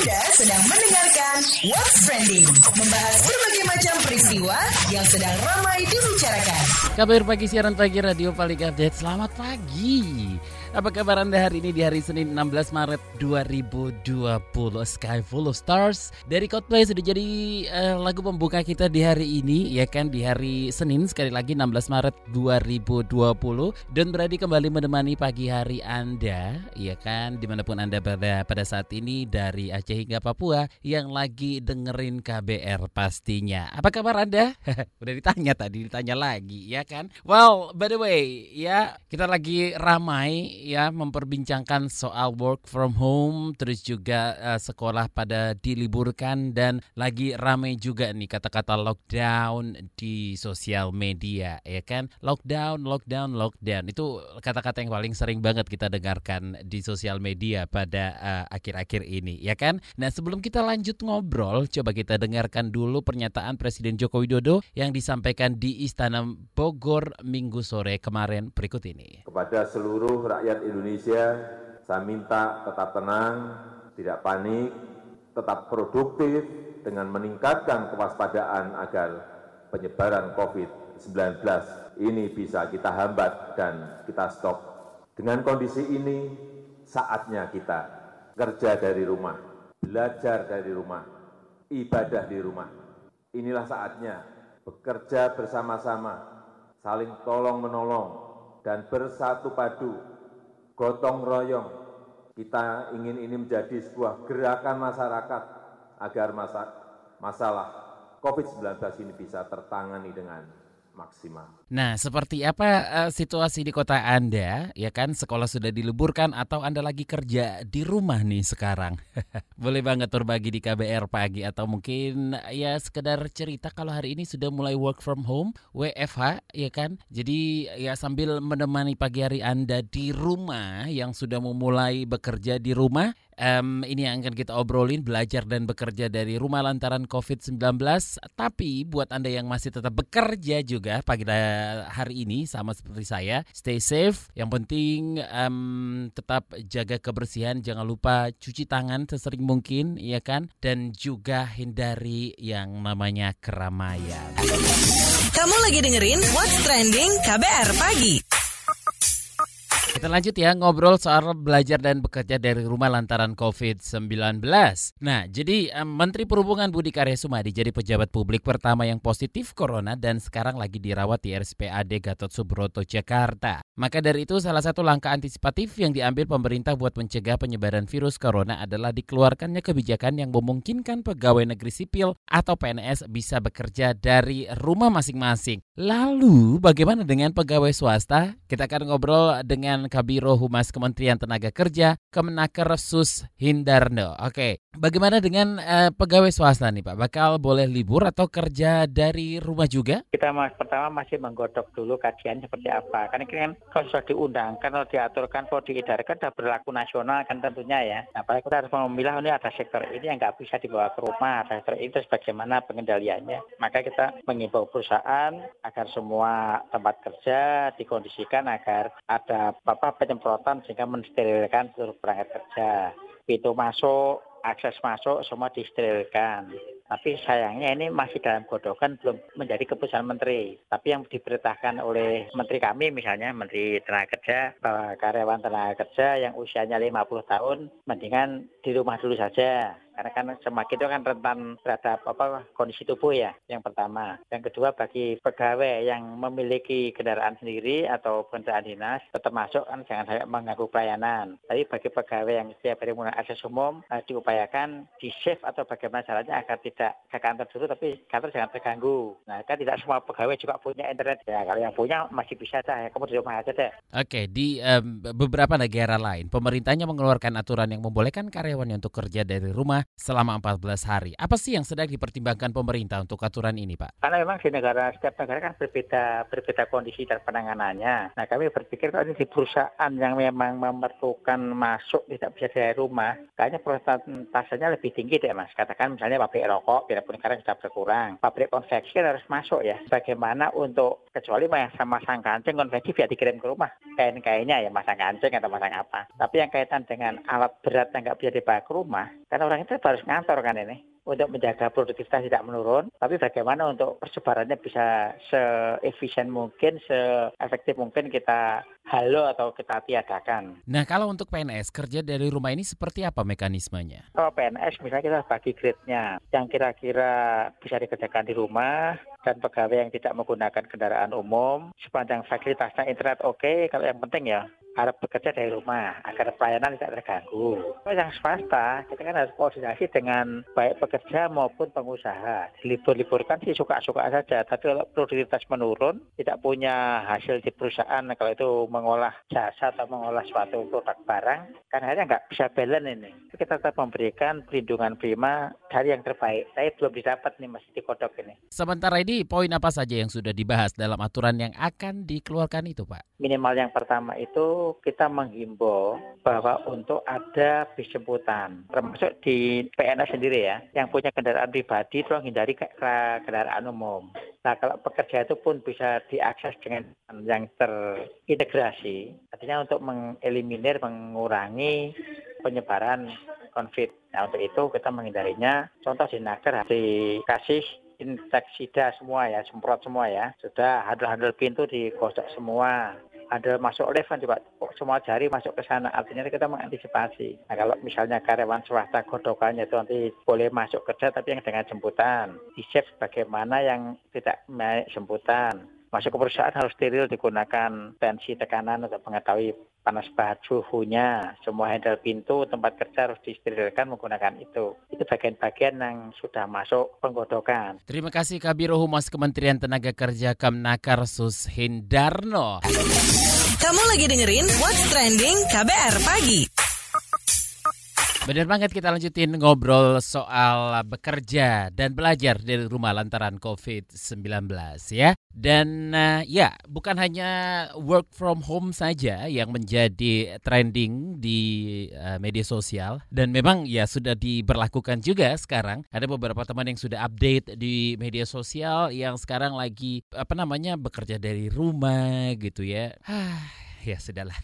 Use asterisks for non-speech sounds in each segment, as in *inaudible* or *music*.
Anda sedang mendengarkan What's Trending, membahas berbagai macam peristiwa yang sedang ramai dibicarakan. Kabar pagi siaran pagi radio paling update. Selamat pagi. Apa kabar Anda hari ini di hari Senin 16 Maret 2020 Sky Full of Stars. Dari Coldplay sudah jadi uh, lagu pembuka kita di hari ini Ya kan? Di hari Senin sekali lagi 16 Maret 2020 Dan berarti kembali menemani pagi hari Anda Ya kan? Di mana pun Anda berada pada saat ini Dari Aceh hingga Papua Yang lagi dengerin KBR pastinya. Apa kabar Anda? *laughs* Udah ditanya tadi ditanya lagi ya kan? Well by the way ya kita lagi ramai ya memperbincangkan soal work from home terus juga uh, sekolah pada diliburkan dan lagi ramai juga nih kata-kata lockdown di sosial media ya kan? Lockdown lockdown lockdown. Itu kata-kata yang paling sering banget kita dengarkan di sosial media pada uh, akhir-akhir ini ya kan? Nah sebelum kita lanjut ngobrol coba kita dengarkan dulu pernyataan Presiden Joko Widodo yang disampaikan di Istana Bogor Minggu sore kemarin berikut ini. Kepada seluruh rakyat rakyat Indonesia, saya minta tetap tenang, tidak panik, tetap produktif dengan meningkatkan kewaspadaan agar penyebaran COVID-19 ini bisa kita hambat dan kita stop. Dengan kondisi ini, saatnya kita kerja dari rumah, belajar dari rumah, ibadah di rumah. Inilah saatnya bekerja bersama-sama, saling tolong-menolong, dan bersatu padu gotong royong. Kita ingin ini menjadi sebuah gerakan masyarakat agar masa, masalah COVID-19 ini bisa tertangani dengan maksimal. Nah, seperti apa uh, situasi di kota Anda? Ya kan, sekolah sudah diliburkan atau Anda lagi kerja di rumah nih sekarang? *laughs* Boleh banget berbagi di KBR pagi atau mungkin ya sekedar cerita kalau hari ini sudah mulai work from home, WFH, ya kan? Jadi ya sambil menemani pagi hari Anda di rumah yang sudah memulai bekerja di rumah, um, ini yang akan kita obrolin belajar dan bekerja dari rumah lantaran COVID-19. Tapi buat Anda yang masih tetap bekerja juga pagi hari ini sama seperti saya, stay safe. Yang penting um, tetap jaga kebersihan, jangan lupa cuci tangan sesering mungkin, ya kan? Dan juga hindari yang namanya keramaian. Kamu lagi dengerin What's Trending KBR Pagi. Kita lanjut ya ngobrol soal belajar dan bekerja dari rumah lantaran COVID-19. Nah, jadi Menteri Perhubungan Budi Karya Sumadi jadi pejabat publik pertama yang positif corona dan sekarang lagi dirawat di RSPAD Gatot Subroto Jakarta. Maka dari itu salah satu langkah antisipatif yang diambil pemerintah buat mencegah penyebaran virus corona adalah dikeluarkannya kebijakan yang memungkinkan pegawai negeri sipil atau PNS bisa bekerja dari rumah masing-masing. Lalu bagaimana dengan pegawai swasta? Kita akan ngobrol dengan dengan Kabiro Humas Kementerian Tenaga Kerja Kemenaker Sus Hindarno. Oke, bagaimana dengan uh, pegawai swasta nih Pak? Bakal boleh libur atau kerja dari rumah juga? Kita mas, pertama masih menggodok dulu kajian seperti apa. Karena kan kalau sudah diundang, kalau diaturkan, kalau diedarkan sudah berlaku nasional kan tentunya ya. Nah, kita harus memilah ini ada sektor ini yang nggak bisa dibawa ke rumah, ada sektor ini terus bagaimana pengendaliannya. Maka kita mengimbau perusahaan agar semua tempat kerja dikondisikan agar ada apa penyemprotan sehingga mensterilkan seluruh perangkat kerja. Pintu masuk, akses masuk semua disterilkan. Tapi sayangnya ini masih dalam godokan belum menjadi keputusan menteri. Tapi yang diperintahkan oleh menteri kami misalnya menteri tenaga kerja bahwa karyawan tenaga kerja yang usianya 50 tahun mendingan di rumah dulu saja karena kan semakin itu kan rentan terhadap apa kondisi tubuh ya yang pertama. Yang kedua bagi pegawai yang memiliki kendaraan sendiri atau kendaraan dinas tetap masuk kan jangan sampai mengganggu pelayanan. Tapi bagi pegawai yang setiap hari menggunakan akses umum eh, diupayakan di save atau bagaimana caranya agar tidak ke kantor dulu tapi kantor jangan terganggu. Nah kan tidak semua pegawai juga punya internet ya. Kalau yang punya masih bisa ya kamu di rumah aja deh oke di um, beberapa negara lain pemerintahnya mengeluarkan aturan yang membolehkan karyawannya untuk kerja dari rumah selama 14 hari. Apa sih yang sedang dipertimbangkan pemerintah untuk aturan ini, Pak? Karena memang di negara setiap negara kan berbeda berbeda kondisi dan penanganannya. Nah, kami berpikir kalau ini di perusahaan yang memang memerlukan masuk tidak bisa dari rumah, kayaknya persentasenya lebih tinggi deh, Mas. Katakan misalnya pabrik rokok, bila pun sekarang sudah berkurang. Pabrik konveksi kan harus masuk ya. Bagaimana untuk kecuali sama masang kancing konveksi biar dikirim ke rumah. Kain-kainnya ya masang kancing atau masang apa. Tapi yang kaitan dengan alat berat yang nggak bisa dibawa ke rumah, karena orang itu tetap harus ngantor kan ini untuk menjaga produktivitas tidak menurun, tapi bagaimana untuk persebarannya bisa seefisien mungkin, seefektif mungkin kita halo atau kita tiadakan. Nah, kalau untuk PNS kerja dari rumah ini seperti apa mekanismenya? Kalau PNS misalnya kita bagi grade-nya, yang kira-kira bisa dikerjakan di rumah dan pegawai yang tidak menggunakan kendaraan umum sepanjang fasilitasnya internet oke, okay, kalau yang penting ya harap bekerja dari rumah agar pelayanan tidak terganggu. Kalau yang swasta, kita kan harus koordinasi dengan baik pekerja maupun pengusaha. Libur-liburkan sih suka-suka saja, tapi kalau produktivitas menurun, tidak punya hasil di perusahaan, kalau itu mengolah jasa atau mengolah suatu produk barang, kan akhirnya nggak bisa balance ini. Kita tetap memberikan perlindungan prima dari yang terbaik. Saya belum didapat nih masih dikodok ini. Sementara ini poin apa saja yang sudah dibahas dalam aturan yang akan dikeluarkan itu Pak? Minimal yang pertama itu kita menghimbau bahwa untuk ada bis jemputan, termasuk di PNS sendiri ya, yang punya kendaraan pribadi tolong hindari ke kendaraan umum. Nah kalau pekerja itu pun bisa diakses dengan yang terintegrasi, artinya untuk mengeliminir, mengurangi penyebaran COVID. Nah untuk itu kita menghindarinya, contoh di Naker dikasih inseksida semua ya, semprot semua ya. Sudah handle-handle pintu digosok semua ada masuk lift kan juga semua jari masuk ke sana. Artinya kita mengantisipasi. Nah kalau misalnya karyawan swasta godokannya itu nanti boleh masuk kerja tapi yang dengan jemputan. Di shift bagaimana yang tidak naik jemputan. Masuk ke perusahaan harus steril digunakan tensi tekanan untuk mengetahui panas baju, suhunya, semua handle pintu, tempat kerja harus disterilkan menggunakan itu. Itu bagian-bagian yang sudah masuk penggodokan. Terima kasih Kabiro Humas Kementerian Tenaga Kerja Kemnakar Sus Hindarno. Kamu lagi dengerin What's Trending KBR Pagi. Benar banget kita lanjutin ngobrol soal bekerja dan belajar dari rumah lantaran COVID-19 ya. Dan uh, ya, bukan hanya work from home saja yang menjadi trending di uh, media sosial dan memang ya sudah diberlakukan juga sekarang. Ada beberapa teman yang sudah update di media sosial yang sekarang lagi apa namanya bekerja dari rumah gitu ya. *sighs* ya sudahlah.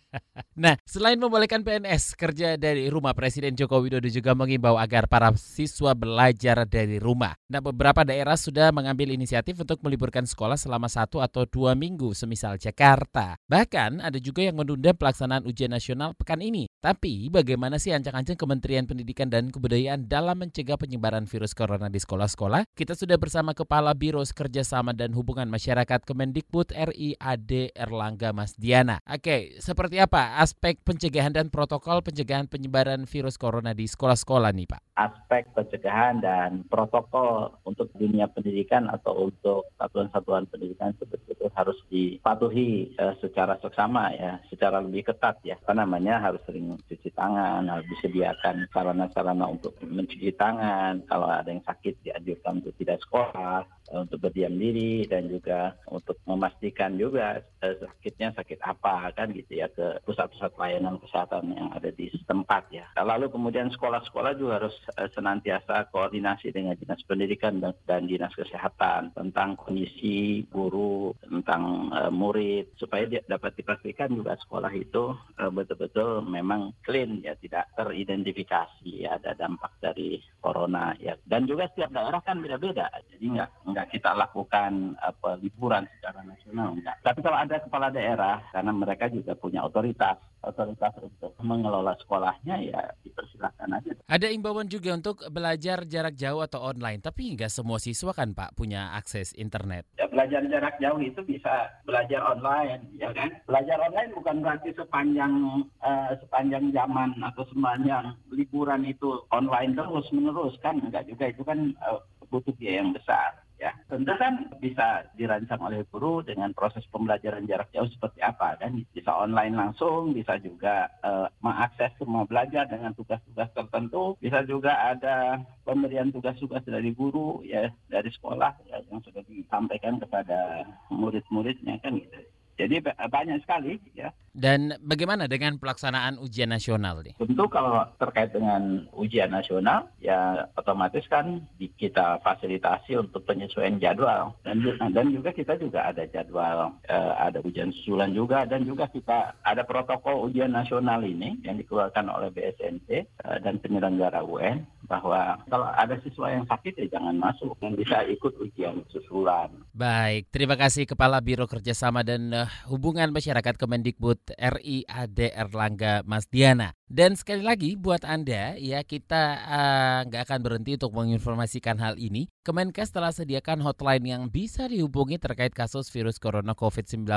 *laughs* nah, selain membolehkan PNS kerja dari rumah, Presiden Joko Widodo juga mengimbau agar para siswa belajar dari rumah. Nah, beberapa daerah sudah mengambil inisiatif untuk meliburkan sekolah selama satu atau dua minggu, semisal Jakarta. Bahkan ada juga yang menunda pelaksanaan ujian nasional pekan ini. Tapi bagaimana sih ancang-ancang Kementerian Pendidikan dan Kebudayaan dalam mencegah penyebaran virus corona di sekolah-sekolah? Kita sudah bersama Kepala Biro Kerjasama dan Hubungan Masyarakat Kemendikbud RI AD Erlangga Masdia Diana. Oke, seperti apa aspek pencegahan dan protokol pencegahan penyebaran virus corona di sekolah-sekolah nih Pak? Aspek pencegahan dan protokol untuk dunia pendidikan atau untuk satuan-satuan pendidikan betul-betul harus dipatuhi uh, secara seksama ya, secara lebih ketat ya. Apa namanya harus sering cuci tangan, harus disediakan sarana-sarana untuk mencuci tangan. Kalau ada yang sakit dianjurkan untuk tidak sekolah untuk berdiam diri dan juga untuk memastikan juga uh, sakitnya sakit apa kan gitu ya ke pusat-pusat layanan kesehatan yang ada di setempat ya. Lalu kemudian sekolah-sekolah juga harus uh, senantiasa koordinasi dengan dinas pendidikan dan, dan dinas kesehatan tentang kondisi guru, tentang uh, murid supaya dapat dipastikan juga sekolah itu betul-betul memang clean ya tidak teridentifikasi ya, ada dampak dari corona ya. Dan juga setiap daerah kan beda-beda. Jadi nggak nggak nggak kita lakukan apa liburan secara nasional enggak. Tapi kalau ada kepala daerah karena mereka juga punya otoritas otoritas untuk mengelola sekolahnya ya dipersilakan aja. Ada imbauan juga untuk belajar jarak jauh atau online, tapi nggak semua siswa kan Pak punya akses internet. Ya, belajar jarak jauh itu bisa belajar online, ya kan? Belajar online bukan berarti sepanjang uh, sepanjang zaman atau sepanjang liburan itu online terus menerus kan? Enggak juga itu kan uh, butuh biaya yang besar ya tentu kan bisa dirancang oleh guru dengan proses pembelajaran jarak jauh seperti apa kan? Bisa online langsung bisa juga uh, mengakses semua belajar dengan tugas-tugas tertentu. Bisa juga ada pemberian tugas-tugas dari guru ya dari sekolah ya, yang sudah disampaikan kepada murid-muridnya kan gitu Jadi banyak sekali ya. Dan bagaimana dengan pelaksanaan ujian nasional nih? Tentu kalau terkait dengan ujian nasional ya otomatis kan kita fasilitasi untuk penyesuaian jadwal dan dan juga kita juga ada jadwal eh, ada ujian susulan juga dan juga kita ada protokol ujian nasional ini yang dikeluarkan oleh BSNP eh, dan penyelenggara UN bahwa kalau ada siswa yang sakit ya jangan masuk yang bisa ikut ujian susulan. Baik, terima kasih Kepala Biro Kerjasama dan uh, Hubungan Masyarakat Kemendikbud RI Ade Erlangga Mas Diana. Dan sekali lagi buat Anda ya kita eh, nggak uh, akan berhenti untuk menginformasikan hal ini. Kemenkes telah sediakan hotline yang bisa dihubungi terkait kasus virus corona COVID-19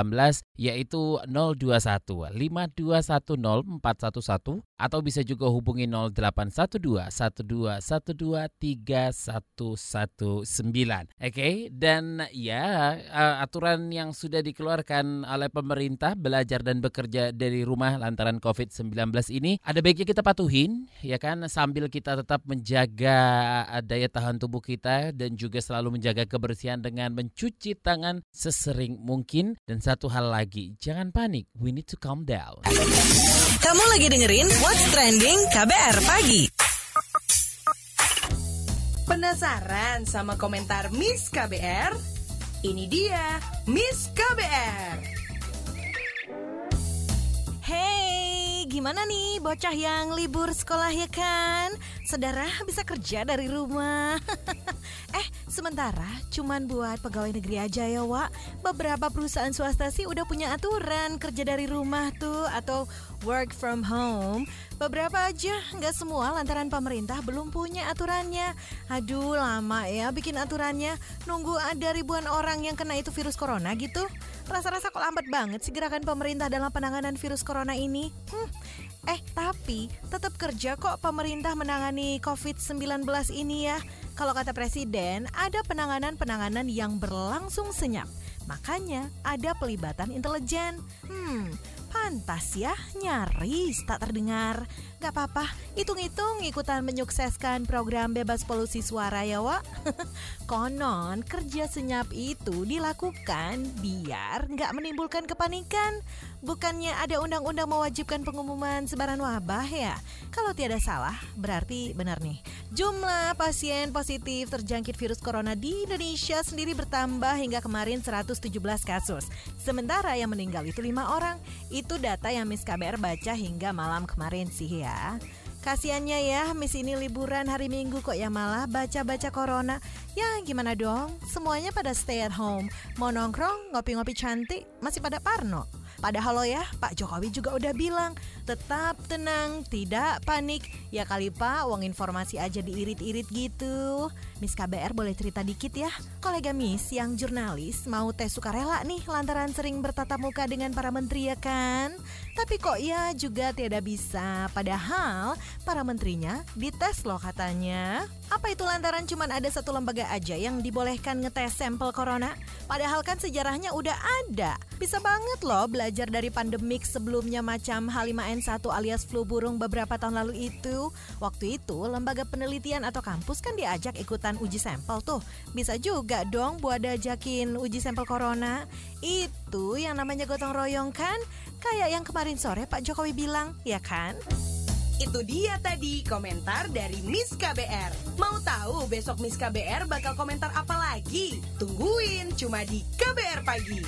yaitu 021 5210 411 atau bisa juga hubungi 0812 1212 3119. Oke, okay? dan ya uh, aturan yang sudah dikeluarkan oleh pemerintah belajar dan bekerja dari rumah lantaran COVID-19 ini ada baiknya kita patuhin ya kan sambil kita tetap menjaga eh, daya tahan tubuh kita dan juga selalu menjaga kebersihan dengan mencuci tangan sesering mungkin. Dan satu hal lagi jangan panik we need to calm down. Kamu lagi dengerin What's Trending KBR pagi. Penasaran sama komentar Miss KBR ini dia Miss KBR gimana nih bocah yang libur sekolah ya kan? Saudara bisa kerja dari rumah. *laughs* eh, sementara cuman buat pegawai negeri aja ya, Wak. Beberapa perusahaan swasta sih udah punya aturan kerja dari rumah tuh atau work from home. Beberapa aja, nggak semua lantaran pemerintah belum punya aturannya. Aduh, lama ya bikin aturannya. Nunggu ada ribuan orang yang kena itu virus corona gitu. Rasa-rasa kok lambat banget sih gerakan pemerintah dalam penanganan virus corona ini. Hmm, Eh, tapi tetap kerja kok pemerintah menangani COVID-19 ini ya. Kalau kata Presiden, ada penanganan-penanganan yang berlangsung senyap. Makanya ada pelibatan intelijen. Hmm, pantas ya, nyaris tak terdengar. Gak apa-apa, hitung-hitung ikutan menyukseskan program bebas polusi suara ya Wak. *laughs* Konon kerja senyap itu dilakukan biar nggak menimbulkan kepanikan. Bukannya ada undang-undang mewajibkan pengumuman sebaran wabah ya? Kalau tiada salah, berarti benar nih. Jumlah pasien positif terjangkit virus corona di Indonesia sendiri bertambah hingga kemarin 117 kasus. Sementara yang meninggal itu lima orang. Itu data yang Miss KBR baca hingga malam kemarin sih ya. Kasiannya ya, Miss ini liburan hari Minggu kok ya malah baca-baca corona. Ya gimana dong, semuanya pada stay at home. Mau nongkrong, ngopi-ngopi cantik, masih pada parno. Padahal lo ya, Pak Jokowi juga udah bilang, tetap tenang, tidak panik. Ya kali Pak, uang informasi aja diirit-irit gitu. Miss KBR boleh cerita dikit ya? Kolega Miss yang jurnalis mau tes sukarela nih lantaran sering bertatap muka dengan para menteri ya kan? Tapi kok ya juga tidak bisa, padahal para menterinya dites loh katanya. Apa itu lantaran cuma ada satu lembaga aja yang dibolehkan ngetes sampel corona? Padahal kan sejarahnya udah ada. Bisa banget loh belajar dari pandemik sebelumnya macam H5N1 alias flu burung beberapa tahun lalu itu. Waktu itu lembaga penelitian atau kampus kan diajak ikutan uji sampel tuh. Bisa juga dong buat ajakin uji sampel corona. Itu yang namanya gotong royong kan? Kayak yang kemarin sore Pak Jokowi bilang, ya kan? Itu dia tadi komentar dari Miss KBR. Mau tahu besok Miss KBR bakal komentar apa lagi? Tungguin cuma di KBR Pagi.